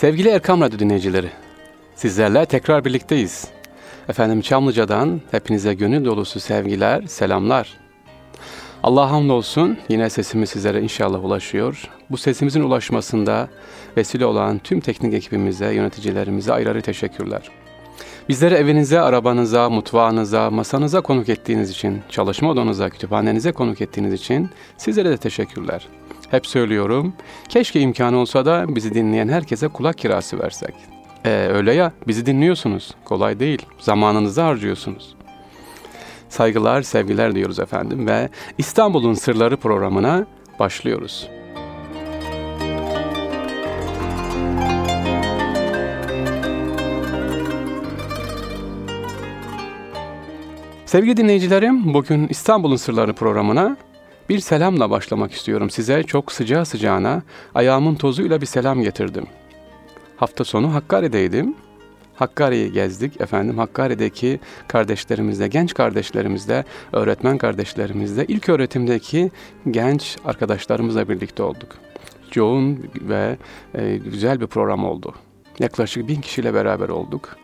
Sevgili Erkam Radyo dinleyicileri, sizlerle tekrar birlikteyiz. Efendim Çamlıca'dan hepinize gönül dolusu sevgiler, selamlar. Allah hamdolsun yine sesimiz sizlere inşallah ulaşıyor. Bu sesimizin ulaşmasında vesile olan tüm teknik ekibimize, yöneticilerimize ayrı ayrı teşekkürler. Bizleri evinize, arabanıza, mutfağınıza, masanıza konuk ettiğiniz için, çalışma odanıza, kütüphanenize konuk ettiğiniz için sizlere de teşekkürler. Hep söylüyorum, keşke imkanı olsa da bizi dinleyen herkese kulak kirası versek. E, öyle ya, bizi dinliyorsunuz. Kolay değil, zamanınızı harcıyorsunuz. Saygılar, sevgiler diyoruz efendim ve İstanbul'un Sırları programına başlıyoruz. Sevgili dinleyicilerim, bugün İstanbul'un Sırları programına bir selamla başlamak istiyorum. Size çok sıcağı sıcağına ayağımın tozuyla bir selam getirdim. Hafta sonu Hakkari'deydim. Hakkari'yi gezdik efendim. Hakkari'deki kardeşlerimizle, genç kardeşlerimizle, öğretmen kardeşlerimizle, ilk öğretimdeki genç arkadaşlarımızla birlikte olduk. Yoğun ve e, güzel bir program oldu. Yaklaşık bin kişiyle beraber olduk.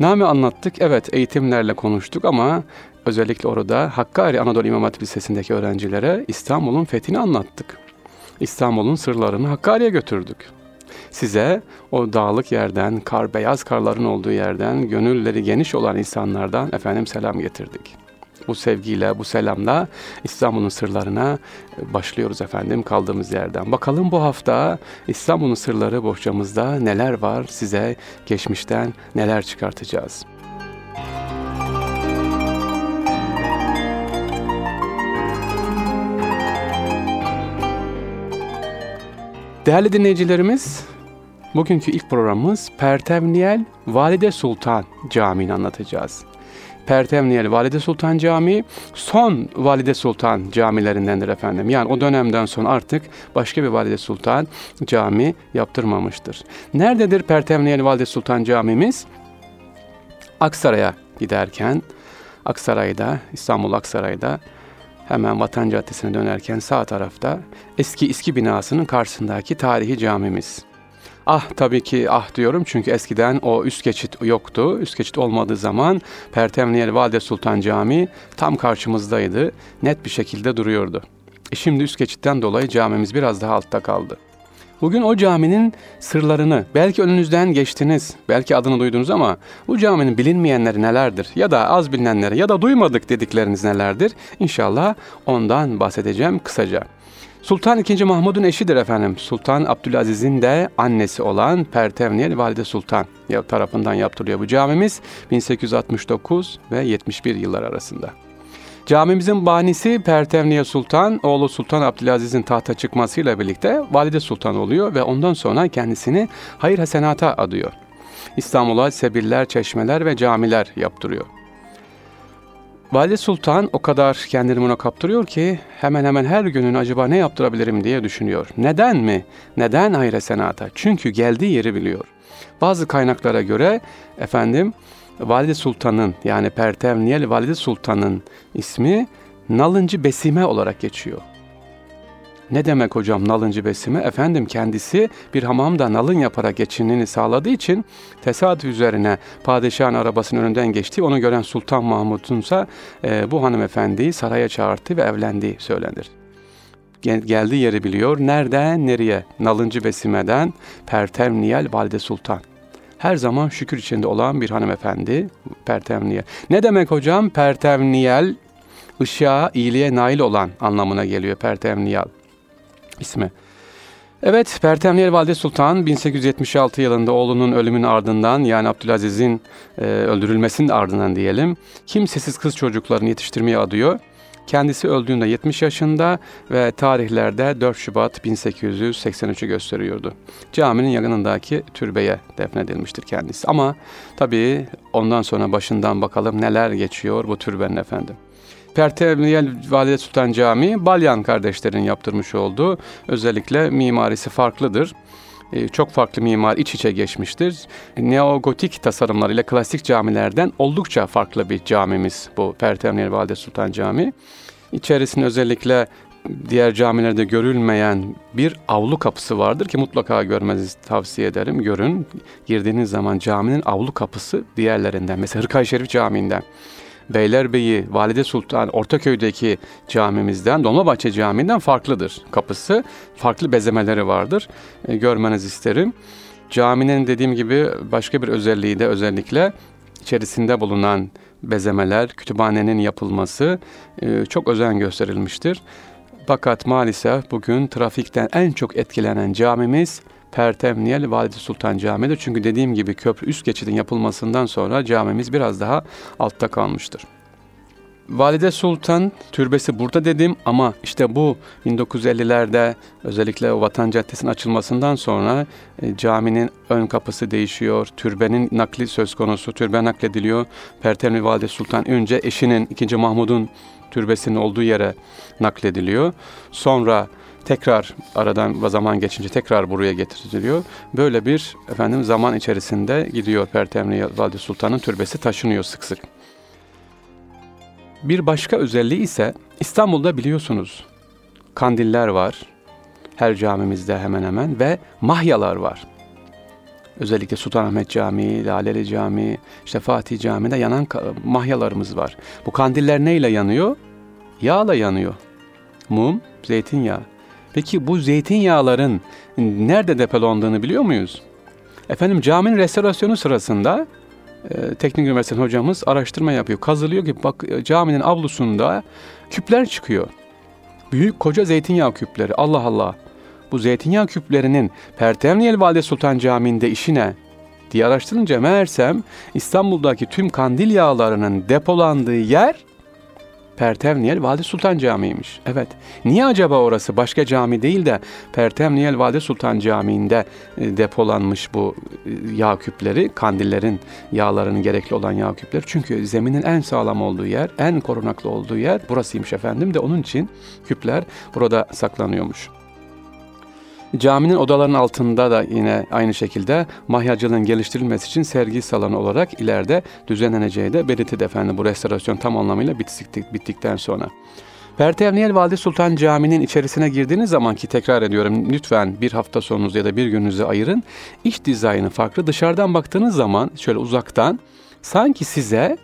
Name anlattık, evet eğitimlerle konuştuk ama özellikle orada Hakkari Anadolu İmam Hatip Lisesi'ndeki öğrencilere İstanbul'un fethini anlattık. İstanbul'un sırlarını Hakkari'ye götürdük. Size o dağlık yerden, kar beyaz karların olduğu yerden, gönülleri geniş olan insanlardan efendim selam getirdik. Bu sevgiyle, bu selamla İstanbul'un sırlarına başlıyoruz efendim kaldığımız yerden. Bakalım bu hafta İstanbul'un sırları bohçamızda neler var size geçmişten neler çıkartacağız. Değerli dinleyicilerimiz, bugünkü ilk programımız Pertevniyel Valide Sultan Camii'ni anlatacağız. Pertevniyel Valide Sultan Camii son Valide Sultan camilerindendir efendim. Yani o dönemden sonra artık başka bir Valide Sultan cami yaptırmamıştır. Nerededir Pertevniyel Valide Sultan camimiz? Aksaray'a giderken Aksaray'da, İstanbul Aksaray'da hemen Vatan Caddesi'ne dönerken sağ tarafta eski İSKİ binasının karşısındaki tarihi camimiz. Ah tabii ki ah diyorum çünkü eskiden o üst geçit yoktu. Üst geçit olmadığı zaman Pertemniyel Valide Sultan Camii tam karşımızdaydı. Net bir şekilde duruyordu. E şimdi üst geçitten dolayı camimiz biraz daha altta kaldı. Bugün o caminin sırlarını belki önünüzden geçtiniz, belki adını duydunuz ama bu caminin bilinmeyenleri nelerdir ya da az bilinenleri ya da duymadık dedikleriniz nelerdir? İnşallah ondan bahsedeceğim kısaca. Sultan II. Mahmud'un eşidir efendim. Sultan Abdülaziz'in de annesi olan Pertevniyel Valide Sultan tarafından yaptırılıyor bu camimiz 1869 ve 71 yıllar arasında. Camimizin banisi Pertevniye Sultan, oğlu Sultan Abdülaziz'in tahta çıkmasıyla birlikte Valide Sultan oluyor ve ondan sonra kendisini hayır hasenata adıyor. İstanbul'a sebiller, çeşmeler ve camiler yaptırıyor. Valide Sultan o kadar kendini buna kaptırıyor ki hemen hemen her günün acaba ne yaptırabilirim diye düşünüyor. Neden mi? Neden hayır senata? Çünkü geldiği yeri biliyor. Bazı kaynaklara göre efendim Valide Sultan'ın yani Pertevniyel Valide Sultan'ın ismi Nalıncı Besime olarak geçiyor. Ne demek hocam nalıncı besime? Efendim kendisi bir hamamda nalın yaparak geçinini sağladığı için tesadüf üzerine padişahın arabasının önünden geçti. Onu gören Sultan Mahmud'unsa e, bu hanımefendiyi saraya çağırdı ve evlendiği söylenir. Gel, geldiği yeri biliyor. Nereden nereye? Nalıncı Besime'den Pertevniyel Valide Sultan her zaman şükür içinde olan bir hanımefendi Pertevniyel. Ne demek hocam? Pertevniyel ışığa, iyiliğe nail olan anlamına geliyor Pertevniyel ismi. Evet, Pertemniyel Valide Sultan 1876 yılında oğlunun ölümünün ardından yani Abdülaziz'in e, öldürülmesinin ardından diyelim kimsesiz kız çocuklarını yetiştirmeye adıyor. Kendisi öldüğünde 70 yaşında ve tarihlerde 4 Şubat 1883'ü gösteriyordu. Caminin yakınındaki türbeye defnedilmiştir kendisi. Ama tabii ondan sonra başından bakalım neler geçiyor bu türbenin efendim. Pertevniyel Valide Sultan Camii Balyan kardeşlerin yaptırmış olduğu özellikle mimarisi farklıdır ee, çok farklı mimar iç içe geçmiştir. Neogotik tasarımlarıyla klasik camilerden oldukça farklı bir camimiz bu Pertevniyel Valide Sultan Camii. İçerisinde özellikle diğer camilerde görülmeyen bir avlu kapısı vardır ki mutlaka görmenizi tavsiye ederim. Görün. Girdiğiniz zaman caminin avlu kapısı diğerlerinden. Mesela Hırkay Şerif Camii'nden. Beylerbeyi, Valide Sultan, Ortaköy'deki camimizden, Dolmabahçe Camii'nden farklıdır kapısı. Farklı bezemeleri vardır. E, görmenizi isterim. Caminin dediğim gibi başka bir özelliği de özellikle içerisinde bulunan bezemeler, kütüphanenin yapılması e, çok özen gösterilmiştir. Fakat maalesef bugün trafikten en çok etkilenen camimiz Pertemniyel Valide Sultan Camii'dir. Çünkü dediğim gibi köprü üst geçidin yapılmasından sonra camimiz biraz daha altta kalmıştır. Valide Sultan türbesi burada dedim ama işte bu 1950'lerde özellikle Vatan Caddesi'nin açılmasından sonra e, caminin ön kapısı değişiyor. Türbenin nakli söz konusu. Türbe naklediliyor. Pertemli Valide Sultan önce eşinin 2. Mahmud'un türbesinin olduğu yere naklediliyor. Sonra tekrar aradan zaman geçince tekrar buraya getiriliyor. Böyle bir efendim zaman içerisinde gidiyor Pertemli Valide Sultan'ın türbesi taşınıyor sık sık. Bir başka özelliği ise İstanbul'da biliyorsunuz kandiller var. Her camimizde hemen hemen ve mahyalar var. Özellikle Sultanahmet Camii, Laleli Camii, işte Fatih Camii'de yanan mahyalarımız var. Bu kandiller neyle yanıyor? Yağla yanıyor. Mum, zeytinyağı. Peki bu zeytinyağların nerede depolandığını biliyor muyuz? Efendim caminin restorasyonu sırasında e, Teknik Üniversitesi hocamız araştırma yapıyor. Kazılıyor ki bak e, caminin avlusunda küpler çıkıyor. Büyük koca zeytinyağı küpleri. Allah Allah. Bu zeytinyağı küplerinin Pertemniyel Valide Sultan Camii'nde işi ne? diye araştırınca meğersem İstanbul'daki tüm kandil yağlarının depolandığı yer Pertevniyel Valide Sultan Camii'ymiş. Evet. Niye acaba orası başka cami değil de Pertevniyel Valide Sultan Camii'nde e, depolanmış bu e, yağ küpleri, kandillerin yağlarının gerekli olan yağ küpleri. Çünkü zeminin en sağlam olduğu yer, en korunaklı olduğu yer burasıymış efendim de onun için küpler burada saklanıyormuş. Caminin odalarının altında da yine aynı şekilde mahyacılığın geliştirilmesi için sergi salonu olarak ileride düzenleneceği de belirtildi efendim bu restorasyon tam anlamıyla bittik, bittikten sonra. Pertevniyel Valide Sultan Camii'nin içerisine girdiğiniz zaman ki tekrar ediyorum lütfen bir hafta sonunuzu ya da bir gününüzü ayırın. İç dizaynı farklı. Dışarıdan baktığınız zaman şöyle uzaktan sanki size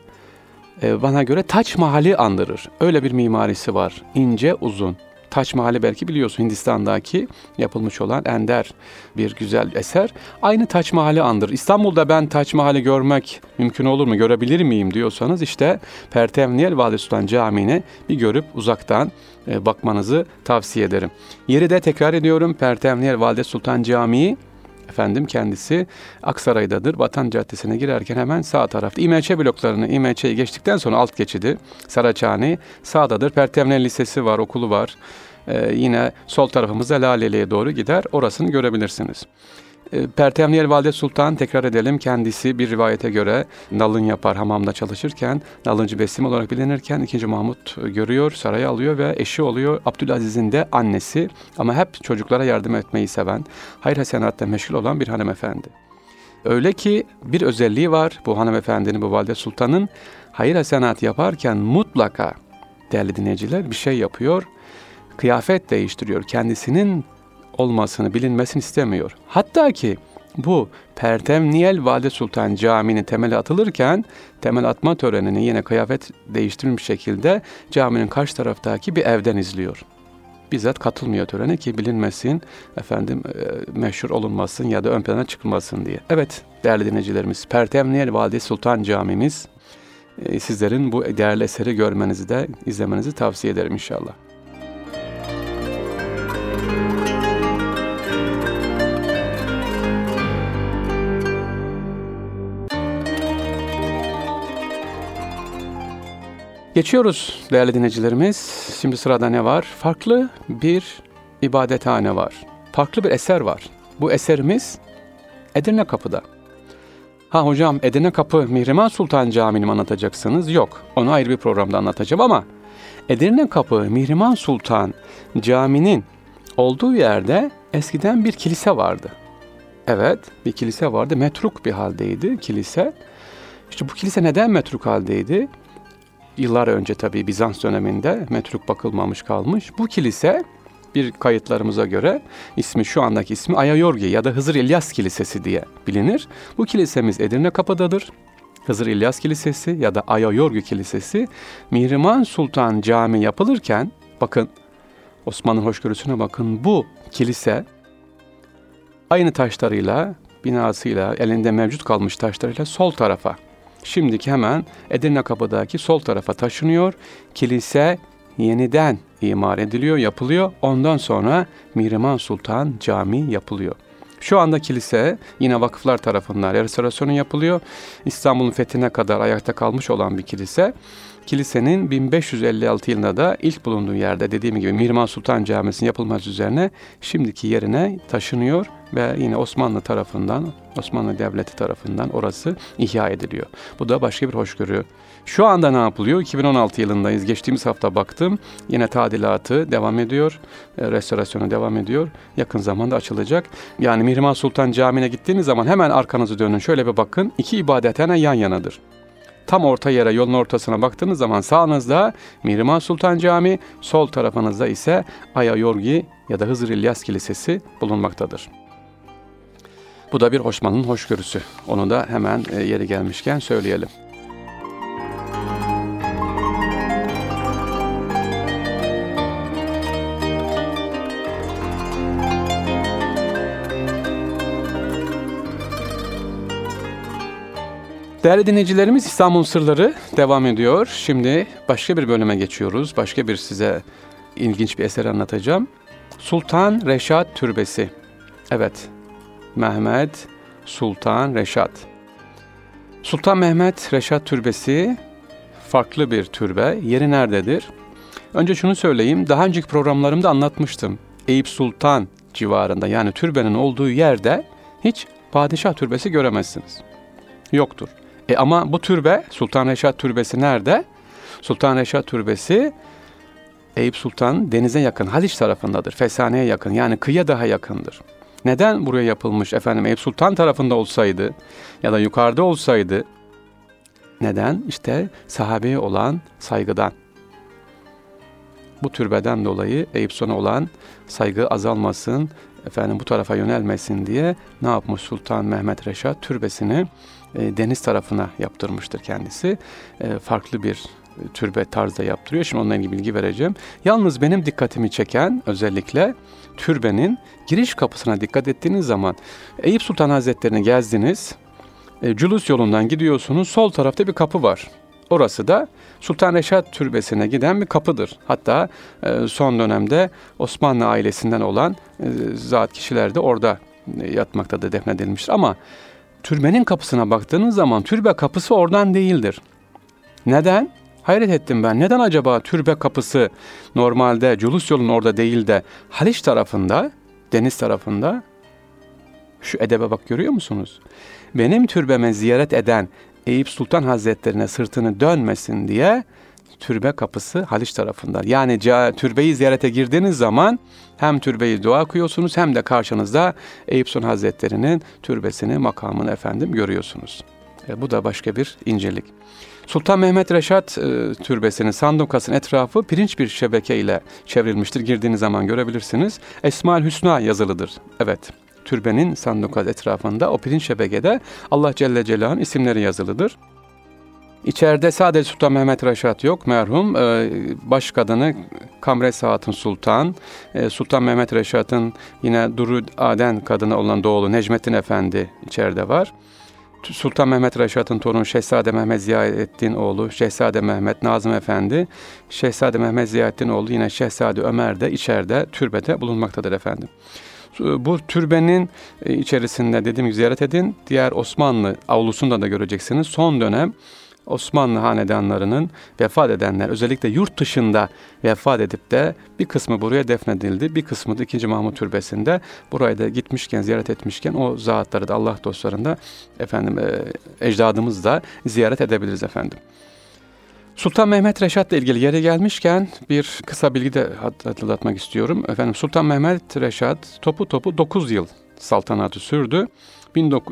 e, bana göre Taç Mahal'i andırır. Öyle bir mimarisi var. İnce, uzun. Taç Mahal'i belki biliyorsun Hindistan'daki yapılmış olan ender bir güzel eser. Aynı Taç Mahal'i andır. İstanbul'da ben Taç Mahal'i görmek mümkün olur mu, görebilir miyim diyorsanız işte Pertevniyel Valide Sultan Camii'ni bir görüp uzaktan e, bakmanızı tavsiye ederim. Yeri de tekrar ediyorum Pertevniyel Valide Sultan Camii efendim kendisi Aksaray'dadır. Vatan Caddesi'ne girerken hemen sağ tarafta. İMÇ bloklarını, İMÇ'yi geçtikten sonra alt geçidi Saraçhane sağdadır. Pertemne Lisesi var, okulu var. Ee, yine sol tarafımızda Laleli'ye doğru gider. Orasını görebilirsiniz. Ee, Pertemniyel Valide Sultan tekrar edelim kendisi bir rivayete göre nalın yapar hamamda çalışırken nalıncı besim olarak bilinirken 2. Mahmut görüyor saraya alıyor ve eşi oluyor Abdülaziz'in de annesi ama hep çocuklara yardım etmeyi seven hayır hasenatta meşgul olan bir hanımefendi. Öyle ki bir özelliği var bu hanımefendinin bu valide sultanın hayır hasenat yaparken mutlaka değerli dinleyiciler bir şey yapıyor kıyafet değiştiriyor kendisinin olmasını, bilinmesini istemiyor. Hatta ki bu Pertemniyel Valide Sultan Camii'nin temeli atılırken temel atma törenini yine kıyafet değiştirilmiş şekilde caminin karşı taraftaki bir evden izliyor. Bizzat katılmıyor törene ki bilinmesin, efendim e, meşhur olunmasın ya da ön plana çıkılmasın diye. Evet değerli dinleyicilerimiz Pertemniyel Valide Sultan Camimiz e, sizlerin bu değerli eseri görmenizi de izlemenizi tavsiye ederim inşallah. Geçiyoruz değerli dinleyicilerimiz. Şimdi sırada ne var? Farklı bir ibadethane var. Farklı bir eser var. Bu eserimiz Edirne Kapı'da. Ha hocam Edirne Kapı Mihrimah Sultan Camii'ni mi anlatacaksınız? Yok. Onu ayrı bir programda anlatacağım ama Edirne Kapı Mihrimah Sultan Camii'nin olduğu yerde eskiden bir kilise vardı. Evet, bir kilise vardı. Metruk bir haldeydi kilise. İşte bu kilise neden metruk haldeydi? Yıllar önce tabii Bizans döneminde metruk bakılmamış kalmış. Bu kilise bir kayıtlarımıza göre ismi şu andaki ismi Ayayorgi ya da Hızır İlyas Kilisesi diye bilinir. Bu kilisemiz Edirne Kapı'dadır. Hızır İlyas Kilisesi ya da Ayayorgi Kilisesi Mihrimah Sultan Camii yapılırken bakın Osmanlı hoşgörüsüne bakın bu kilise aynı taşlarıyla binasıyla elinde mevcut kalmış taşlarıyla sol tarafa şimdiki hemen Edirne Kapı'daki sol tarafa taşınıyor. Kilise yeniden imar ediliyor, yapılıyor. Ondan sonra Mihrimah Sultan Camii yapılıyor. Şu anda kilise yine vakıflar tarafından restorasyonu yapılıyor. İstanbul'un fethine kadar ayakta kalmış olan bir kilise. Kilisenin 1556 yılında da ilk bulunduğu yerde dediğim gibi Mihrimah Sultan Camisi'nin yapılması üzerine şimdiki yerine taşınıyor ve yine Osmanlı tarafından, Osmanlı Devleti tarafından orası ihya ediliyor. Bu da başka bir hoşgörü. Şu anda ne yapılıyor? 2016 yılındayız. Geçtiğimiz hafta baktım. Yine tadilatı devam ediyor. E, restorasyonu devam ediyor. Yakın zamanda açılacak. Yani Mihrimah Sultan Camii'ne gittiğiniz zaman hemen arkanızı dönün. Şöyle bir bakın. İki ibadethane yan yanadır. Tam orta yere, yolun ortasına baktığınız zaman sağınızda Mihrimah Sultan Camii, sol tarafınızda ise Aya Yorgi ya da Hızır İlyas Kilisesi bulunmaktadır. Bu da bir Osmanlı'nın hoşgörüsü. Onu da hemen e, yeri gelmişken söyleyelim. Değerli dinleyicilerimiz İstanbul Sırları devam ediyor. Şimdi başka bir bölüme geçiyoruz. Başka bir size ilginç bir eser anlatacağım. Sultan Reşat Türbesi. Evet, Mehmet Sultan Reşat. Sultan Mehmet Reşat Türbesi farklı bir türbe. Yeri nerededir? Önce şunu söyleyeyim. Daha önceki programlarımda anlatmıştım. Eyüp Sultan civarında yani türbenin olduğu yerde hiç padişah türbesi göremezsiniz. Yoktur. E ama bu türbe Sultan Reşat Türbesi nerede? Sultan Reşat Türbesi Eyüp Sultan denize yakın, Haliç tarafındadır. Fesane'ye yakın yani kıyıya daha yakındır. Neden buraya yapılmış efendim Eyüp Sultan tarafında olsaydı ya da yukarıda olsaydı neden? İşte sahabeye olan saygıdan. Bu türbeden dolayı Eyüp Sultan'a olan saygı azalmasın, efendim bu tarafa yönelmesin diye ne yapmış Sultan Mehmet Reşat türbesini e, deniz tarafına yaptırmıştır kendisi. E, farklı bir türbe tarzda yaptırıyor. Şimdi onunla ilgili bilgi vereceğim. Yalnız benim dikkatimi çeken özellikle türbenin giriş kapısına dikkat ettiğiniz zaman Eyüp Sultan Hazretleri'ni gezdiniz. E, yolundan gidiyorsunuz. Sol tarafta bir kapı var. Orası da Sultan Reşat Türbesi'ne giden bir kapıdır. Hatta e, son dönemde Osmanlı ailesinden olan zat kişiler de orada yatmakta da defnedilmiştir. Ama türbenin kapısına baktığınız zaman türbe kapısı oradan değildir. Neden? Hayret ettim ben. Neden acaba türbe kapısı normalde Culus yolun orada değil de Haliç tarafında, deniz tarafında? Şu edebe bak görüyor musunuz? Benim türbeme ziyaret eden Eyüp Sultan Hazretlerine sırtını dönmesin diye türbe kapısı Haliç tarafında. Yani türbeyi ziyarete girdiğiniz zaman hem türbeyi dua okuyorsunuz hem de karşınızda Eyüp Hazretleri'nin türbesini, makamını efendim görüyorsunuz. E, bu da başka bir incelik. Sultan Mehmet Reşat e, Türbesi'nin sandukasının etrafı pirinç bir şebeke ile çevrilmiştir. Girdiğiniz zaman görebilirsiniz. Esmaül Hüsna yazılıdır. Evet, türbenin sandukat etrafında o pirinç şebekede Allah Celle Celaluhu'nun isimleri yazılıdır. İçeride sadece Sultan Mehmet Reşat yok merhum. Ee, baş kadını Kamre Saat'ın Sultan. Ee, Sultan Mehmet Reşat'ın yine Duru Aden kadını olan doğulu Necmettin Efendi içeride var. Sultan Mehmet Reşat'ın torunu Şehzade Mehmet Ziyaettin oğlu Şehzade Mehmet Nazım Efendi, Şehzade Mehmet Ziyaettin oğlu yine Şehzade Ömer de içeride türbede bulunmaktadır efendim. Bu türbenin e, içerisinde dediğim gibi ziyaret edin. Diğer Osmanlı avlusunda da göreceksiniz. Son dönem Osmanlı hanedanlarının vefat edenler özellikle yurt dışında vefat edip de bir kısmı buraya defnedildi. Bir kısmı da 2. Mahmut Türbesi'nde burayı da gitmişken ziyaret etmişken o zatları da Allah dostlarında efendim e, ecdadımız da ziyaret edebiliriz efendim. Sultan Mehmet Reşat ile ilgili yere gelmişken bir kısa bilgi de hatırlatmak istiyorum. Efendim Sultan Mehmet Reşat topu topu 9 yıl saltanatı sürdü.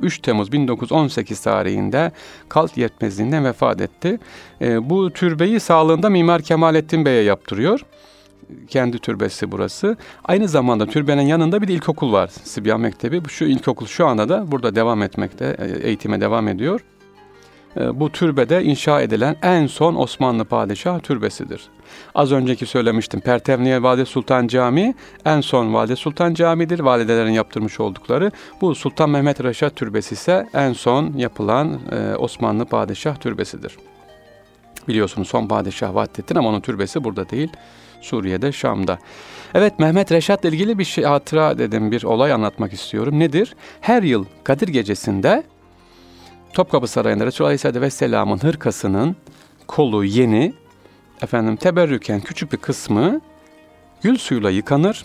3 Temmuz 1918 tarihinde kalp yetmezliğinden vefat etti. E, bu türbeyi sağlığında Mimar Kemalettin Bey'e yaptırıyor kendi türbesi burası. Aynı zamanda türbenin yanında bir de ilkokul var. Sibyan Mektebi. Şu ilkokul şu anda da burada devam etmekte, e, eğitime devam ediyor. E, bu türbede inşa edilen en son Osmanlı padişah türbesidir. Az önceki söylemiştim. Pertevniye Valide Sultan Camii en son Valide Sultan Camii'dir. Validelerin yaptırmış oldukları. Bu Sultan Mehmet Reşat Türbesi ise en son yapılan e, Osmanlı padişah türbesidir. Biliyorsunuz son padişah Vahdettin ama onun türbesi burada değil. Suriye'de, Şam'da. Evet Mehmet Reşat'la ilgili bir şey hatıra dedim bir olay anlatmak istiyorum. Nedir? Her yıl Kadir Gecesi'nde Topkapı Sarayı'nda Resulullah Aleyhisselatü Vesselam'ın hırkasının kolu yeni, efendim teberrüken küçük bir kısmı gül suyuyla yıkanır.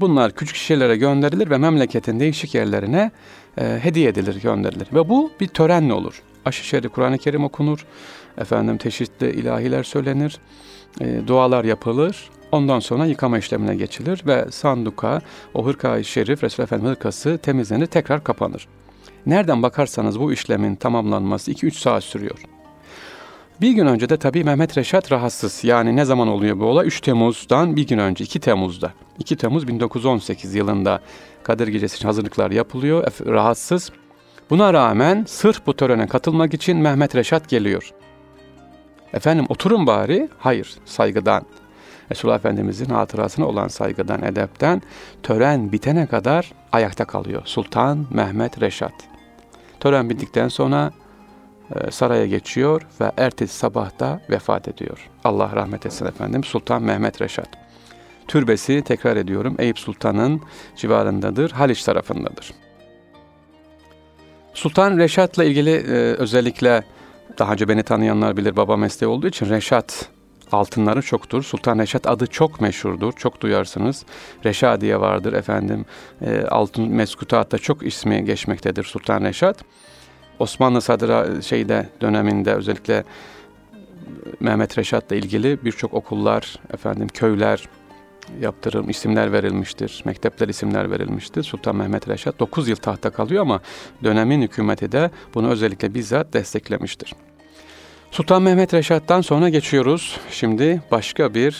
Bunlar küçük şişelere gönderilir ve memleketin değişik yerlerine e, hediye edilir, gönderilir. Ve bu bir törenle olur. Aşı şerif, Kur'an-ı Kerim okunur. Efendim teşhitli ilahiler söylenir. E, dualar yapılır. Ondan sonra yıkama işlemine geçilir ve sanduka, o hırka-i şerif, Resulullah Efendimiz hırkası temizlenir, tekrar kapanır. Nereden bakarsanız bu işlemin tamamlanması 2-3 saat sürüyor. Bir gün önce de tabii Mehmet Reşat rahatsız. Yani ne zaman oluyor bu olay? 3 Temmuz'dan bir gün önce, 2 Temmuz'da. 2 Temmuz 1918 yılında Kadir Gecesi için hazırlıklar yapılıyor. Rahatsız. Buna rağmen sırf bu törene katılmak için Mehmet Reşat geliyor. Efendim oturun bari. Hayır, saygıdan. Resulullah Efendimizin hatırasına olan saygıdan, edepten tören bitene kadar ayakta kalıyor. Sultan Mehmet Reşat. Tören bittikten sonra e, saraya geçiyor ve ertesi sabahta vefat ediyor. Allah rahmet etsin efendim. Sultan Mehmet Reşat. Türbesi tekrar ediyorum Eyüp Sultan'ın civarındadır, Haliç tarafındadır. Sultan Reşat'la ilgili e, özellikle daha önce beni tanıyanlar bilir baba mesleği olduğu için Reşat altınları çoktur. Sultan Reşat adı çok meşhurdur. Çok duyarsınız. Reşadiye vardır efendim. E, altın meskutatta çok ismi geçmektedir Sultan Reşat. Osmanlı Sadıra şeyde döneminde özellikle Mehmet Reşat'la ilgili birçok okullar, efendim köyler yaptırım isimler verilmiştir. Mektepler isimler verilmiştir. Sultan Mehmet Reşat 9 yıl tahta kalıyor ama dönemin hükümeti de bunu özellikle bizzat desteklemiştir. Sultan Mehmet Reşat'tan sonra geçiyoruz. Şimdi başka bir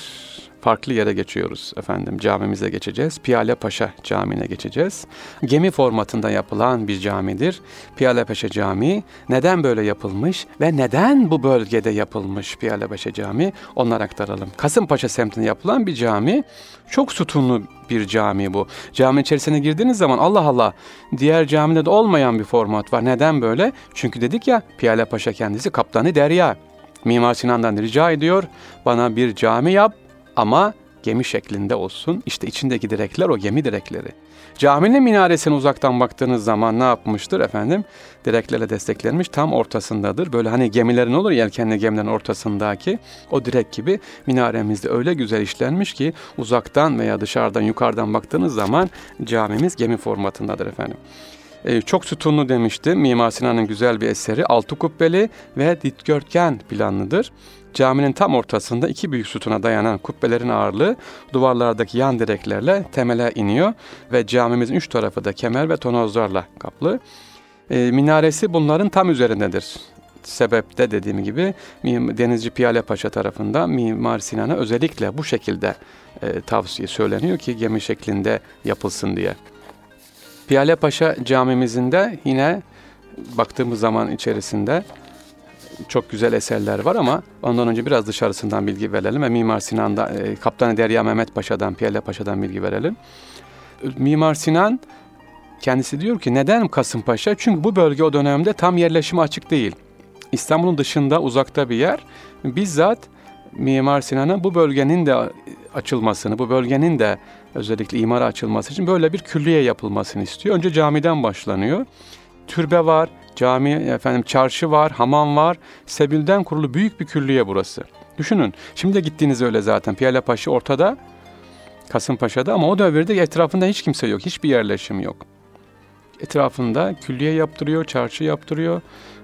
farklı yere geçiyoruz efendim. Camimize geçeceğiz. Piyale Paşa Camii'ne geçeceğiz. Gemi formatında yapılan bir camidir. Piyale Paşa Camii neden böyle yapılmış ve neden bu bölgede yapılmış Piyale Paşa Camii onları aktaralım. Kasımpaşa semtinde yapılan bir cami. Çok sütunlu bir cami bu. Cami içerisine girdiğiniz zaman Allah Allah diğer camide de olmayan bir format var. Neden böyle? Çünkü dedik ya Piyale Paşa kendisi kaptanı derya. Mimar Sinan'dan rica ediyor bana bir cami yap ama gemi şeklinde olsun. İşte içindeki direkler o gemi direkleri. Caminin minaresine uzaktan baktığınız zaman ne yapmıştır efendim? Direklerle desteklenmiş tam ortasındadır. Böyle hani gemilerin olur yelkenli gemilerin ortasındaki o direk gibi minaremizde öyle güzel işlenmiş ki uzaktan veya dışarıdan yukarıdan baktığınız zaman camimiz gemi formatındadır efendim. Ee, çok sütunlu demiştim. Mimar Sinan'ın güzel bir eseri. Altı kubbeli ve dikdörtgen planlıdır. Caminin tam ortasında iki büyük sütuna dayanan kubbelerin ağırlığı duvarlardaki yan direklerle temele iniyor ve camimizin üç tarafı da kemer ve tonozlarla kaplı. E, minaresi bunların tam üzerindedir. Sebep de dediğim gibi Denizci Piyale Paşa tarafından Mimar Sinan'a özellikle bu şekilde e, tavsiye söyleniyor ki gemi şeklinde yapılsın diye. Piyale Paşa camimizin de yine baktığımız zaman içerisinde çok güzel eserler var ama ondan önce biraz dışarısından bilgi verelim ve Mimar Sinan'da e, Kaptanı Derya Mehmet Paşa'dan, Piyale Paşa'dan bilgi verelim. Mimar Sinan kendisi diyor ki neden Kasımpaşa? Çünkü bu bölge o dönemde tam yerleşime açık değil. İstanbul'un dışında uzakta bir yer. Bizzat Mimar Sinan'ın bu bölgenin de açılmasını, bu bölgenin de özellikle imara açılması için böyle bir külliye yapılmasını istiyor. Önce camiden başlanıyor. Türbe var, cami, efendim çarşı var, hamam var. Sebilden kurulu büyük bir külliye burası. Düşünün. Şimdi de gittiğiniz öyle zaten. Piyale Paşa ortada. Kasımpaşa'da ama o devirde etrafında hiç kimse yok. Hiçbir yerleşim yok. Etrafında külliye yaptırıyor, çarşı yaptırıyor.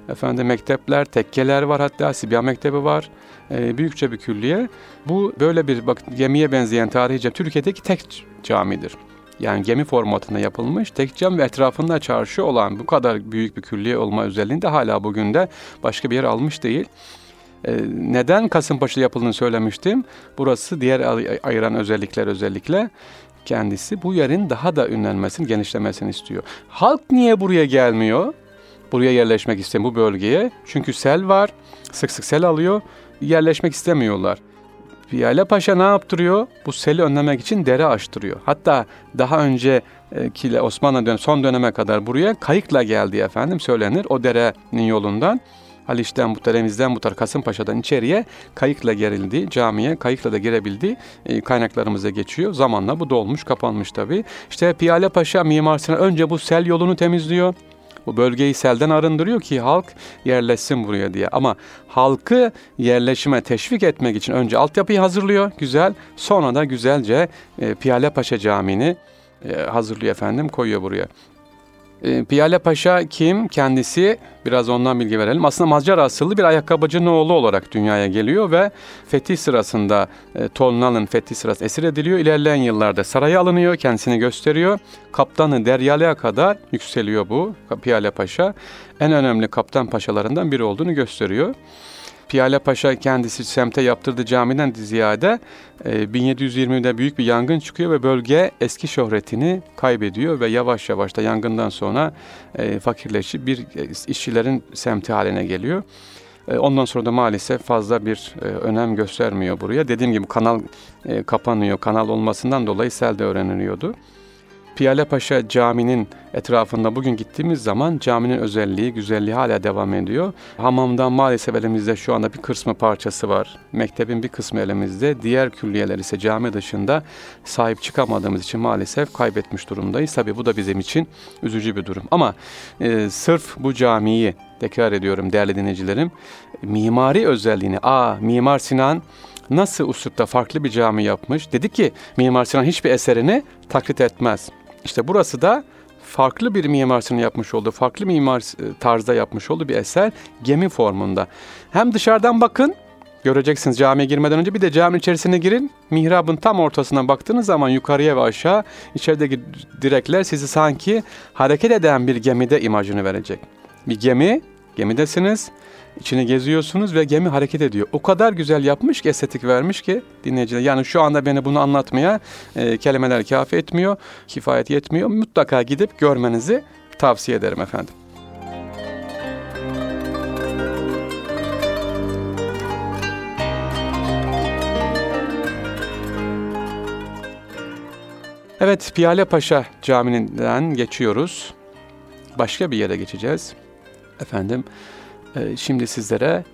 Efendim mektepler, tekkeler var hatta Sibya Mektebi var. E, büyükçe bir külliye. Bu böyle bir bak gemiye benzeyen tarihçe Türkiye'deki tek camidir. Yani gemi formatında yapılmış tek cam ve etrafında çarşı olan bu kadar büyük bir külliye olma özelliğinde hala bugün de başka bir yer almış değil. Ee, neden Kasımpaşa yapıldığını söylemiştim. Burası diğer ayıran özellikler özellikle kendisi bu yerin daha da ünlenmesini, genişlemesini istiyor. Halk niye buraya gelmiyor? Buraya yerleşmek istemiyor bu bölgeye. Çünkü sel var. Sık sık sel alıyor. Yerleşmek istemiyorlar. Piyale Paşa ne yaptırıyor? Bu seli önlemek için dere açtırıyor. Hatta daha önce ki Osmanlı dön son döneme kadar buraya kayıkla geldi efendim söylenir o derenin yolundan. Haliç'ten bu Remiz'den bu tarafa Kasımpaşa'dan içeriye kayıkla gerildi. Camiye kayıkla da girebildi. E, kaynaklarımıza geçiyor. Zamanla bu dolmuş, kapanmış tabii. İşte Piyale Paşa Mimar önce bu sel yolunu temizliyor. Bu bölgeyi selden arındırıyor ki halk yerleşsin buraya diye. Ama halkı yerleşime teşvik etmek için önce altyapıyı hazırlıyor güzel. Sonra da güzelce e, Piyale Paşa Camii'ni e, hazırlıyor efendim koyuyor buraya. E, Piyale Paşa kim? Kendisi biraz ondan bilgi verelim. Aslında Macar asıllı bir ayakkabıcının oğlu olarak dünyaya geliyor ve fetih sırasında e, Tolunal'ın fetih sırası esir ediliyor. İlerleyen yıllarda saraya alınıyor, kendisini gösteriyor. Kaptanı Deryale'ye kadar yükseliyor bu Piyale Paşa. En önemli kaptan paşalarından biri olduğunu gösteriyor. Piyale Paşa kendisi semte yaptırdığı camiden ziyade e, 1720'de büyük bir yangın çıkıyor ve bölge eski şöhretini kaybediyor ve yavaş yavaş da yangından sonra e, fakirleşip bir e, işçilerin semti haline geliyor. E, ondan sonra da maalesef fazla bir e, önem göstermiyor buraya. Dediğim gibi kanal e, kapanıyor. Kanal olmasından dolayı sel de öğreniliyordu. Piyale Paşa Camii'nin etrafında bugün gittiğimiz zaman caminin özelliği, güzelliği hala devam ediyor. Hamamdan maalesef elimizde şu anda bir kısmı parçası var. Mektebin bir kısmı elimizde. Diğer külliyeler ise cami dışında sahip çıkamadığımız için maalesef kaybetmiş durumdayız. Tabi bu da bizim için üzücü bir durum. Ama e, sırf bu camiyi tekrar ediyorum değerli dinleyicilerim. Mimari özelliğini, a Mimar Sinan nasıl uslupta farklı bir cami yapmış? Dedi ki Mimar Sinan hiçbir eserini taklit etmez. İşte burası da farklı bir mimarsının yapmış olduğu, farklı mimar e, tarzda yapmış olduğu bir eser gemi formunda. Hem dışarıdan bakın, göreceksiniz camiye girmeden önce bir de caminin içerisine girin. Mihrabın tam ortasına baktığınız zaman yukarıya ve aşağı içerideki direkler sizi sanki hareket eden bir gemide imajını verecek. Bir gemi, gemidesiniz içine geziyorsunuz ve gemi hareket ediyor. O kadar güzel yapmış ki estetik vermiş ki dinleyiciler. Yani şu anda beni bunu anlatmaya e, kelimeler kafi etmiyor, kifayet yetmiyor. Mutlaka gidip görmenizi tavsiye ederim efendim. Evet, Piyale Paşa Camii'nden geçiyoruz. Başka bir yere geçeceğiz. Efendim, şimdi sizlere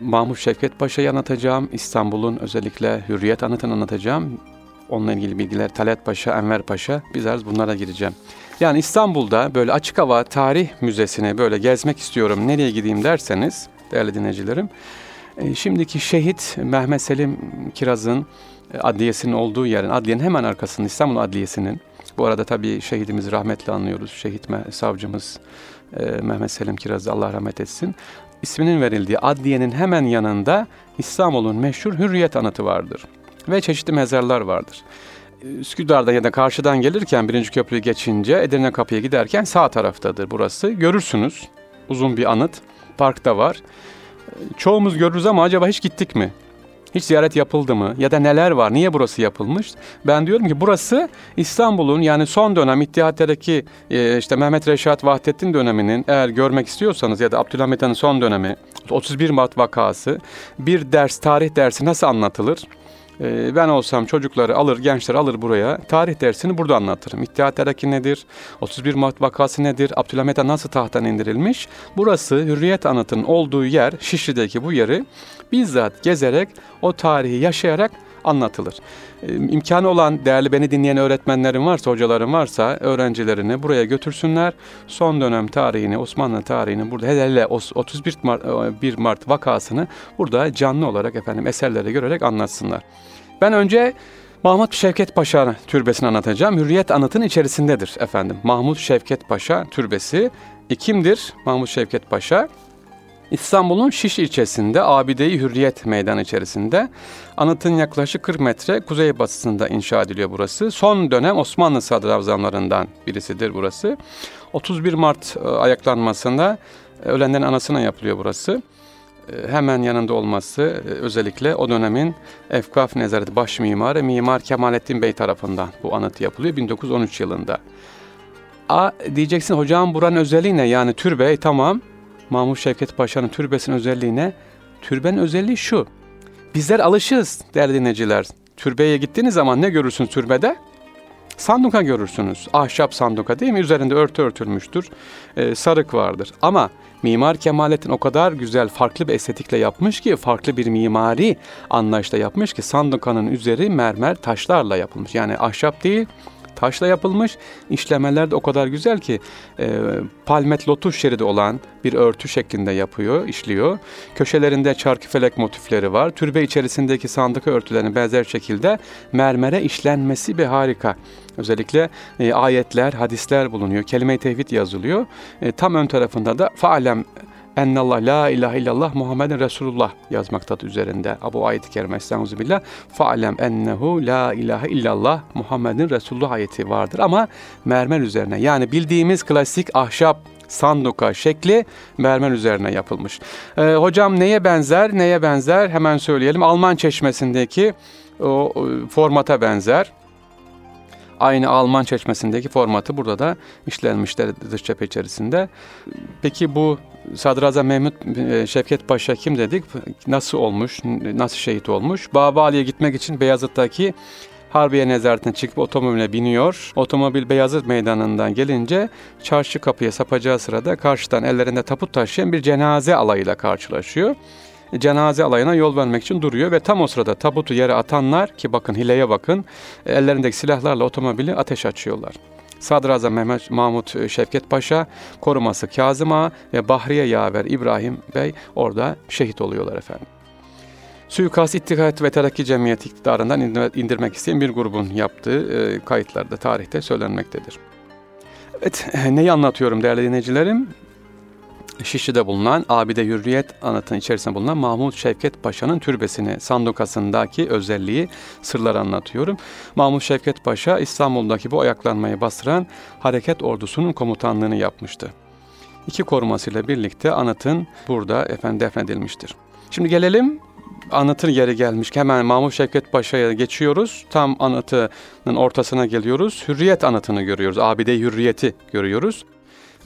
Mahmut Şevket Paşa'yı anlatacağım. İstanbul'un özellikle Hürriyet Anıtı'nı anlatacağım. Onunla ilgili bilgiler Talat Paşa, Enver Paşa. Biz bunlara gireceğim. Yani İstanbul'da böyle açık hava tarih müzesine böyle gezmek istiyorum. Nereye gideyim derseniz değerli dinleyicilerim. E, şimdiki şehit Mehmet Selim Kiraz'ın e, adliyesinin olduğu yerin, adliyenin hemen arkasında İstanbul Adliyesi'nin. Bu arada tabii şehidimizi rahmetle anlıyoruz. Şehit savcımız Mehmet Selim Kiraz'ı Allah rahmet etsin. İsminin verildiği adliyenin hemen yanında İstanbul'un meşhur Hürriyet Anıtı vardır. Ve çeşitli mezarlar vardır. Üsküdar'dan ya da karşıdan gelirken birinci köprüyü geçince Edirne Kapı'ya giderken sağ taraftadır burası. Görürsünüz uzun bir anıt. Parkta var. Çoğumuz görürüz ama acaba hiç gittik mi? Hiç ziyaret yapıldı mı? Ya da neler var? Niye burası yapılmış? Ben diyorum ki burası İstanbul'un yani son dönem İttihat'taki e, işte Mehmet Reşat Vahdettin döneminin eğer görmek istiyorsanız ya da Abdülhamit Han'ın son dönemi 31 Mart vakası bir ders tarih dersi nasıl anlatılır? Ee, ben olsam çocukları alır, gençleri alır buraya. Tarih dersini burada anlatırım. İttihat Terakki nedir? 31 Mart vakası nedir? Abdülhamit Han nasıl tahttan indirilmiş? Burası Hürriyet Anıtı'nın olduğu yer, Şişli'deki bu yeri bizzat gezerek, o tarihi yaşayarak anlatılır. Ee, imkanı olan değerli beni dinleyen öğretmenlerim varsa, hocalarım varsa öğrencilerini buraya götürsünler. Son dönem tarihini, Osmanlı tarihini burada hele hele 31 Mart, 1 Mart vakasını burada canlı olarak efendim eserleri görerek anlatsınlar. Ben önce Mahmut Şevket Paşa türbesini anlatacağım. Hürriyet anıtın içerisindedir efendim. Mahmut Şevket Paşa türbesi. E kimdir Mahmut Şevket Paşa? İstanbul'un Şiş ilçesinde Abide-i Hürriyet Meydanı içerisinde anıtın yaklaşık 40 metre kuzeybatısında inşa ediliyor burası. Son dönem Osmanlı sadrazamlarından birisidir burası. 31 Mart e, ayaklanmasında e, ölenlerin anasına yapılıyor burası. E, hemen yanında olması özellikle o dönemin Efkaf Nezareti baş mimarı Mimar Kemalettin Bey tarafından bu anıt yapılıyor 1913 yılında. A diyeceksin hocam buranın özelliği ne? Yani türbe tamam Mahmut Şevket Paşa'nın türbesinin özelliği ne? Türbenin özelliği şu. Bizler alışız değerli dinleyiciler. Türbeye gittiğiniz zaman ne görürsünüz türbede? Sanduka görürsünüz. Ahşap sanduka değil mi? Üzerinde örtü örtülmüştür. Ee, sarık vardır. Ama Mimar Kemalettin o kadar güzel, farklı bir estetikle yapmış ki, farklı bir mimari anlayışla yapmış ki sandukanın üzeri mermer taşlarla yapılmış. Yani ahşap değil, taşla yapılmış. İşlemeler de o kadar güzel ki e, palmet lotus şeridi olan bir örtü şeklinde yapıyor, işliyor. Köşelerinde çarkıfelek motifleri var. Türbe içerisindeki sandık örtülerinin benzer şekilde mermere işlenmesi bir harika. Özellikle e, ayetler, hadisler bulunuyor. Kelime-i tevhid yazılıyor. E, tam ön tarafında da faalem ennallah la ilahe illallah Muhammeden Resulullah yazmaktadır üzerinde. Bu ayet-i kerime estağfirullah. Fa'lem ennehu la ilahe illallah Muhammedin Resulullah ayeti vardır ama mermer üzerine. Yani bildiğimiz klasik ahşap sanduka şekli mermer üzerine yapılmış. Ee, hocam neye benzer? Neye benzer? Hemen söyleyelim. Alman çeşmesindeki o, o formata benzer. Aynı Alman çeşmesindeki formatı burada da işlenmişler dış cephe içerisinde. Peki bu Sadrazam Mehmet e, Şevket Paşa kim dedik? Nasıl olmuş? Nasıl şehit olmuş? Babali'ye gitmek için Beyazıt'taki Harbiye nezaretine çıkıp otomobile biniyor. Otomobil Beyazıt meydanından gelince çarşı kapıya sapacağı sırada karşıdan ellerinde taput taşıyan bir cenaze alayıyla karşılaşıyor cenaze alayına yol vermek için duruyor ve tam o sırada tabutu yere atanlar ki bakın hileye bakın ellerindeki silahlarla otomobili ateş açıyorlar. Sadrazam Mehmet Mahmut Şevket Paşa, koruması Kazım Ağa ve Bahriye Yaver İbrahim Bey orada şehit oluyorlar efendim. Suikast İttihat ve Terakki Cemiyeti iktidarından indirmek isteyen bir grubun yaptığı e, kayıtlarda, tarihte söylenmektedir. Evet, neyi anlatıyorum değerli dinleyicilerim? Şişli'de bulunan Abide Hürriyet anıtının içerisinde bulunan Mahmut Şevket Paşa'nın türbesini, sandukasındaki özelliği, sırları anlatıyorum. Mahmut Şevket Paşa İstanbul'daki bu ayaklanmayı bastıran hareket ordusunun komutanlığını yapmıştı. İki korumasıyla birlikte anıtın burada efendim defnedilmiştir. Şimdi gelelim anıtın yeri gelmiş. Hemen Mahmut Şevket Paşa'ya geçiyoruz. Tam anıtının ortasına geliyoruz. Hürriyet anıtını görüyoruz. Abide Hürriyeti görüyoruz.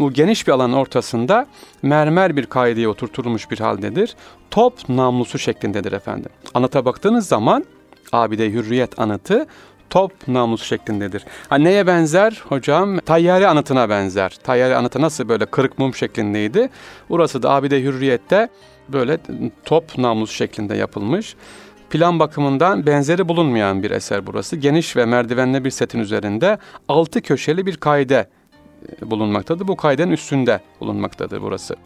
Bu geniş bir alanın ortasında mermer bir kaideye oturtulmuş bir haldedir. Top namlusu şeklindedir efendim. Anıta baktığınız zaman Abide Hürriyet anıtı top namlusu şeklindedir. Ha neye benzer hocam? Tayyare anıtına benzer. Tayyare anıtı nasıl böyle kırık mum şeklindeydi? Burası da Abide Hürriyet'te böyle top namlusu şeklinde yapılmış. Plan bakımından benzeri bulunmayan bir eser burası. Geniş ve merdivenli bir setin üzerinde altı köşeli bir kaide bulunmaktadır. Bu kayden üstünde bulunmaktadır burası.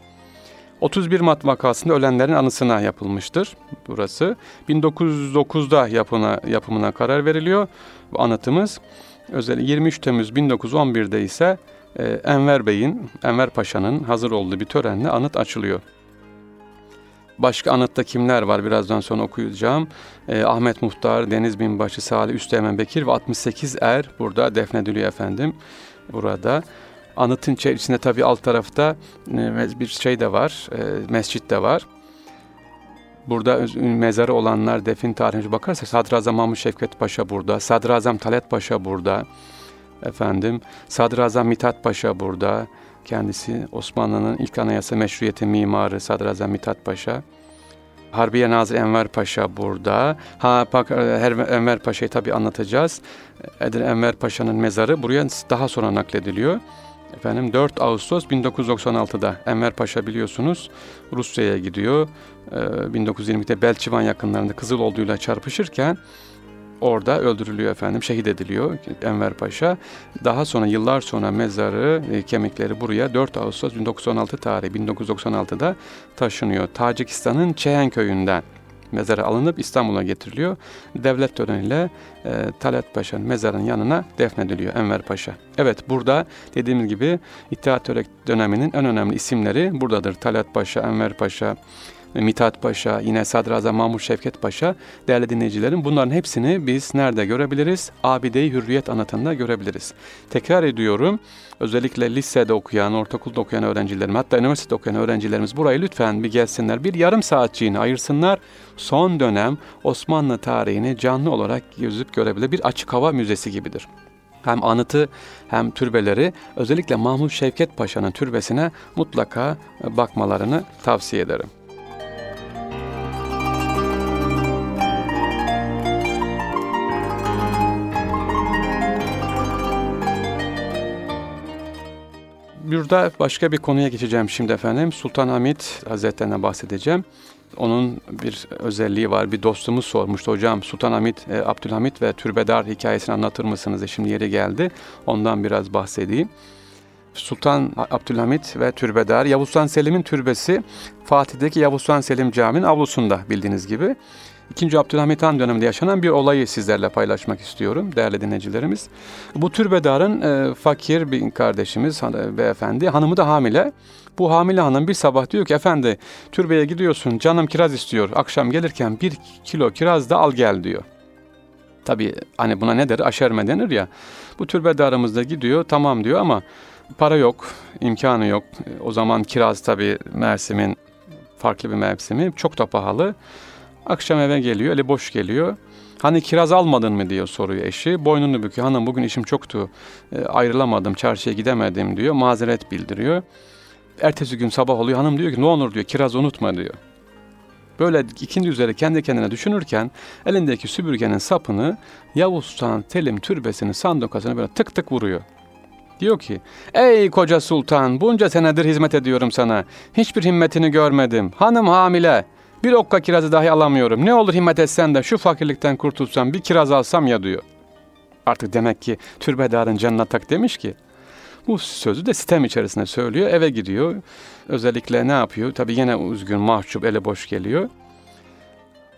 31 Mart vakasında ölenlerin anısına yapılmıştır burası. 1909'da yapına, yapımına karar veriliyor bu anıtımız. Özel 23 Temmuz 1911'de ise e, Enver Bey'in, Enver Paşa'nın hazır olduğu bir törenle anıt açılıyor. Başka anıtta kimler var birazdan sonra okuyacağım. E, Ahmet Muhtar, Deniz Binbaşı, Salih Üsteğmen Bekir ve 68 er burada defnediliyor efendim burada. Anıtın içerisinde tabi alt tarafta e, bir şey de var, e, mescit de var. Burada mezarı olanlar defin tarihine bakarsak Sadrazam Şevket Paşa burada, Sadrazam Talat Paşa burada, efendim Sadrazam Mithat Paşa burada, kendisi Osmanlı'nın ilk anayasa meşruiyeti mimarı Sadrazam Mithat Paşa. Harbiye Nazır Enver Paşa burada. Ha bak e, Enver Paşa'yı tabi anlatacağız. Edir Enver Paşa'nın mezarı buraya daha sonra naklediliyor. Efendim 4 Ağustos 1996'da Enver Paşa biliyorsunuz Rusya'ya gidiyor. Ee, 1920'de Belçivan yakınlarında Kızıl Ordu'yla çarpışırken orada öldürülüyor efendim, şehit ediliyor Enver Paşa. Daha sonra yıllar sonra mezarı, e, kemikleri buraya 4 Ağustos 1916 tarihi 1996'da taşınıyor. Tacikistan'ın Çeyen köyünden mezarı alınıp İstanbul'a getiriliyor. Devlet töreniyle e, Talat Paşa'nın mezarının yanına defnediliyor Enver Paşa. Evet burada dediğimiz gibi İttihat döneminin en önemli isimleri buradadır. Talat Paşa, Enver Paşa, Mithat Paşa, yine Sadrazam Mahmut Şevket Paşa, değerli dinleyicilerim bunların hepsini biz nerede görebiliriz? Abide-i Hürriyet anıtında görebiliriz. Tekrar ediyorum, özellikle lisede okuyan, ortaokulda okuyan öğrencilerim, hatta üniversitede okuyan öğrencilerimiz burayı lütfen bir gelsinler, bir yarım saatçiğini ayırsınlar. Son dönem Osmanlı tarihini canlı olarak yüzüp görebilir bir açık hava müzesi gibidir hem anıtı hem türbeleri özellikle Mahmut Şevket Paşa'nın türbesine mutlaka bakmalarını tavsiye ederim. Burada başka bir konuya geçeceğim şimdi efendim. Sultan Hamid Hazretleri'ne bahsedeceğim. Onun bir özelliği var. Bir dostumuz sormuştu hocam Sultan Hamid, e, Abdülhamit ve Türbedar hikayesini anlatır mısınız? E şimdi yeri geldi. Ondan biraz bahsedeyim. Sultan Abdülhamit ve Türbedar, Yavuz Sultan Selim'in türbesi Fatih'teki Yavuz Sultan Selim Camii'nin avlusunda bildiğiniz gibi. İkinci Abdülhamit Han döneminde yaşanan bir olayı sizlerle paylaşmak istiyorum değerli dinleyicilerimiz. Bu türbedarın e, fakir bir kardeşimiz beyefendi, hanımı da hamile. Bu hamile hanım bir sabah diyor ki efendi türbeye gidiyorsun canım kiraz istiyor. Akşam gelirken bir kilo kiraz da al gel diyor. Tabi hani buna ne der aşerme denir ya. Bu türbedarımız da gidiyor tamam diyor ama para yok, imkanı yok. O zaman kiraz tabi Mersim'in farklı bir mevsimi çok da pahalı. Akşam eve geliyor, eli boş geliyor. Hani kiraz almadın mı diyor soruyor eşi. Boynunu büküyor. Hanım bugün işim çoktu. E, ayrılamadım, çarşıya gidemedim diyor. Mazeret bildiriyor. Ertesi gün sabah oluyor. Hanım diyor ki ne olur diyor kiraz unutma diyor. Böyle ikindi üzere kendi kendine düşünürken elindeki süpürgenin sapını Yavuz Sultan Telim türbesinin sandokasına böyle tık tık vuruyor. Diyor ki, ey koca sultan bunca senedir hizmet ediyorum sana. Hiçbir himmetini görmedim. Hanım hamile. Bir okka kirazı dahi alamıyorum. Ne olur himmet etsen de şu fakirlikten kurtulsam bir kiraz alsam ya diyor. Artık demek ki türbedarın canına tak demiş ki. Bu sözü de sitem içerisinde söylüyor. Eve gidiyor. Özellikle ne yapıyor? Tabii yine üzgün, mahcup, ele boş geliyor.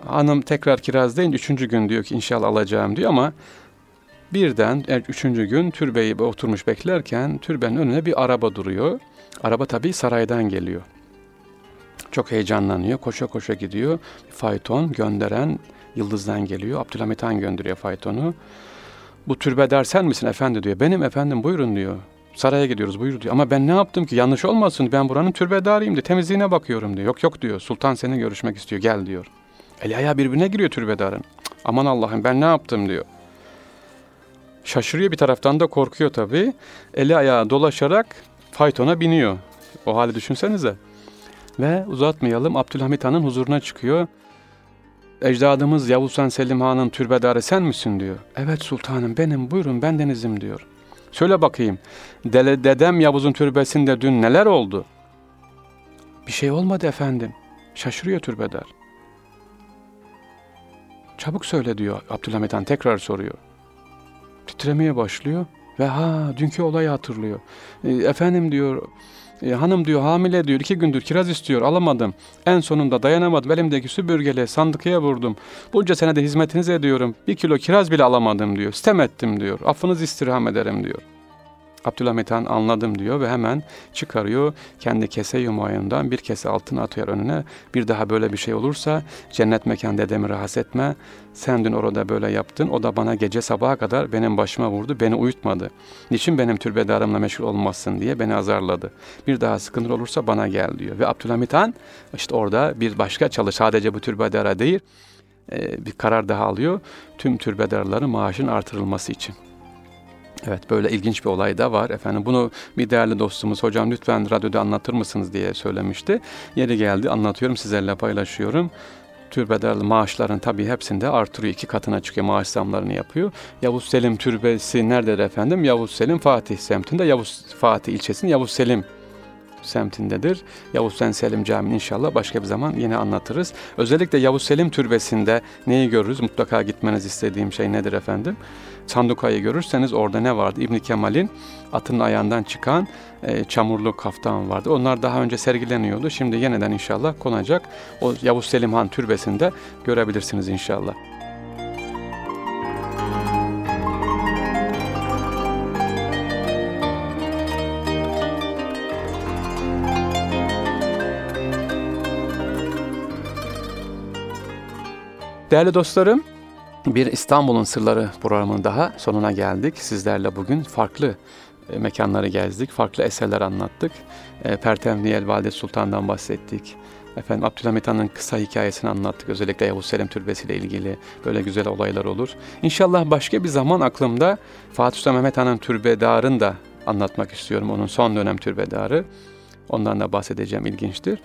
Hanım tekrar kiraz deyince üçüncü gün diyor ki inşallah alacağım diyor ama birden üçüncü gün türbeyi oturmuş beklerken türbenin önüne bir araba duruyor. Araba tabii saraydan geliyor. Çok heyecanlanıyor. Koşa koşa gidiyor. Fayton gönderen Yıldız'dan geliyor. Abdülhamit Han gönderiyor faytonu. Bu türbedar sen misin efendi diyor. Benim efendim buyurun diyor. Saraya gidiyoruz buyur diyor. Ama ben ne yaptım ki yanlış olmasın ben buranın türbedarıyım diyor. Temizliğine bakıyorum diyor. Yok yok diyor. Sultan seni görüşmek istiyor gel diyor. Eli ayağı birbirine giriyor türbedarın. Aman Allah'ım ben ne yaptım diyor. Şaşırıyor bir taraftan da korkuyor tabii. Eli ayağı dolaşarak faytona biniyor. O hali düşünsenize. Ve uzatmayalım Abdülhamit Han'ın huzuruna çıkıyor. Ecdadımız Yavuz Han Selim Han'ın türbedarı sen misin diyor. Evet sultanım benim buyurun bendenizim diyor. Söyle bakayım dele, dedem Yavuz'un türbesinde dün neler oldu? Bir şey olmadı efendim. Şaşırıyor türbedar. Çabuk söyle diyor Abdülhamit Han tekrar soruyor. Titremeye başlıyor ve ha dünkü olayı hatırlıyor. E, efendim diyor e, hanım diyor hamile diyor iki gündür kiraz istiyor alamadım. En sonunda dayanamadım elimdeki süpürgeyle sandıkaya vurdum. Bunca senede hizmetiniz ediyorum. Bir kilo kiraz bile alamadım diyor. Sitem ettim diyor. Affınızı istirham ederim diyor. Abdülhamit Han anladım diyor ve hemen çıkarıyor kendi kese yumayından bir kese altın atıyor önüne. Bir daha böyle bir şey olursa cennet mekan dedemi rahatsız etme. Sen dün orada böyle yaptın. O da bana gece sabaha kadar benim başıma vurdu. Beni uyutmadı. Niçin benim türbedarımla meşgul olmazsın diye beni azarladı. Bir daha sıkıntı olursa bana gel diyor. Ve Abdülhamit Han işte orada bir başka çalış sadece bu türbedara değil bir karar daha alıyor. Tüm türbedarların maaşın artırılması için. Evet böyle ilginç bir olay da var efendim. Bunu bir değerli dostumuz hocam lütfen radyoda anlatır mısınız diye söylemişti. Yeri geldi anlatıyorum sizlerle paylaşıyorum. Türbedarlı maaşların tabii hepsinde artırıyor. iki katına çıkıyor maaş zamlarını yapıyor. Yavuz Selim Türbesi nerededir efendim? Yavuz Selim Fatih semtinde Yavuz Fatih ilçesinin Yavuz Selim semtindedir. Yavuz Sen Selim Camii inşallah başka bir zaman yine anlatırız. Özellikle Yavuz Selim Türbesi'nde neyi görürüz? Mutlaka gitmeniz istediğim şey nedir efendim? Sandukayı görürseniz orada ne vardı? İbn Kemal'in atının ayağından çıkan e, çamurlu kaftan vardı. Onlar daha önce sergileniyordu. Şimdi yeniden inşallah konacak. O Yavuz Selim Han Türbesi'nde görebilirsiniz inşallah. Değerli dostlarım, bir İstanbul'un Sırları programının daha sonuna geldik. Sizlerle bugün farklı e, mekanları gezdik, farklı eserler anlattık. E, Pertemniyel Valide Sultan'dan bahsettik. Efendim Abdülhamit Han'ın kısa hikayesini anlattık. Özellikle Yavuz Selim Türbesi ile ilgili böyle güzel olaylar olur. İnşallah başka bir zaman aklımda Fatih Sultan Mehmet Han'ın türbedarını da anlatmak istiyorum. Onun son dönem türbedarı. Ondan da bahsedeceğim, ilginçtir.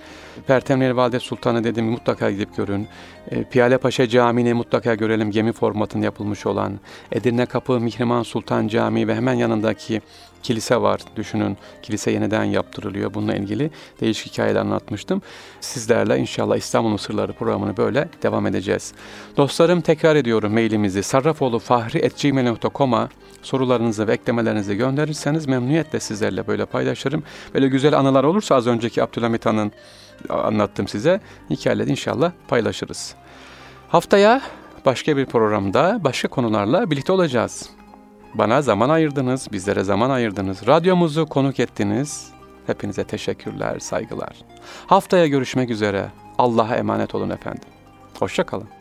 Pertemniyel Valide Sultan'ı dedim mutlaka gidip görün. E, Piyale Paşa Camii'ni mutlaka görelim. Gemi formatında yapılmış olan. Edirne Kapı Mihriman Sultan Camii ve hemen yanındaki kilise var. Düşünün kilise yeniden yaptırılıyor. Bununla ilgili değişik hikayeler anlatmıştım. Sizlerle inşallah İstanbul'un Sırları programını böyle devam edeceğiz. Dostlarım tekrar ediyorum mailimizi sarrafoğlufahri.gmail.com'a sorularınızı ve eklemelerinizi gönderirseniz memnuniyetle sizlerle böyle paylaşırım. Böyle güzel anılar olursa az önceki Abdülhamit Han'ın anlattım size hikayeleri inşallah paylaşırız. Haftaya başka bir programda başka konularla birlikte olacağız. Bana zaman ayırdınız, bizlere zaman ayırdınız, radyomuzu konuk ettiniz. Hepinize teşekkürler, saygılar. Haftaya görüşmek üzere. Allah'a emanet olun efendim. Hoşçakalın.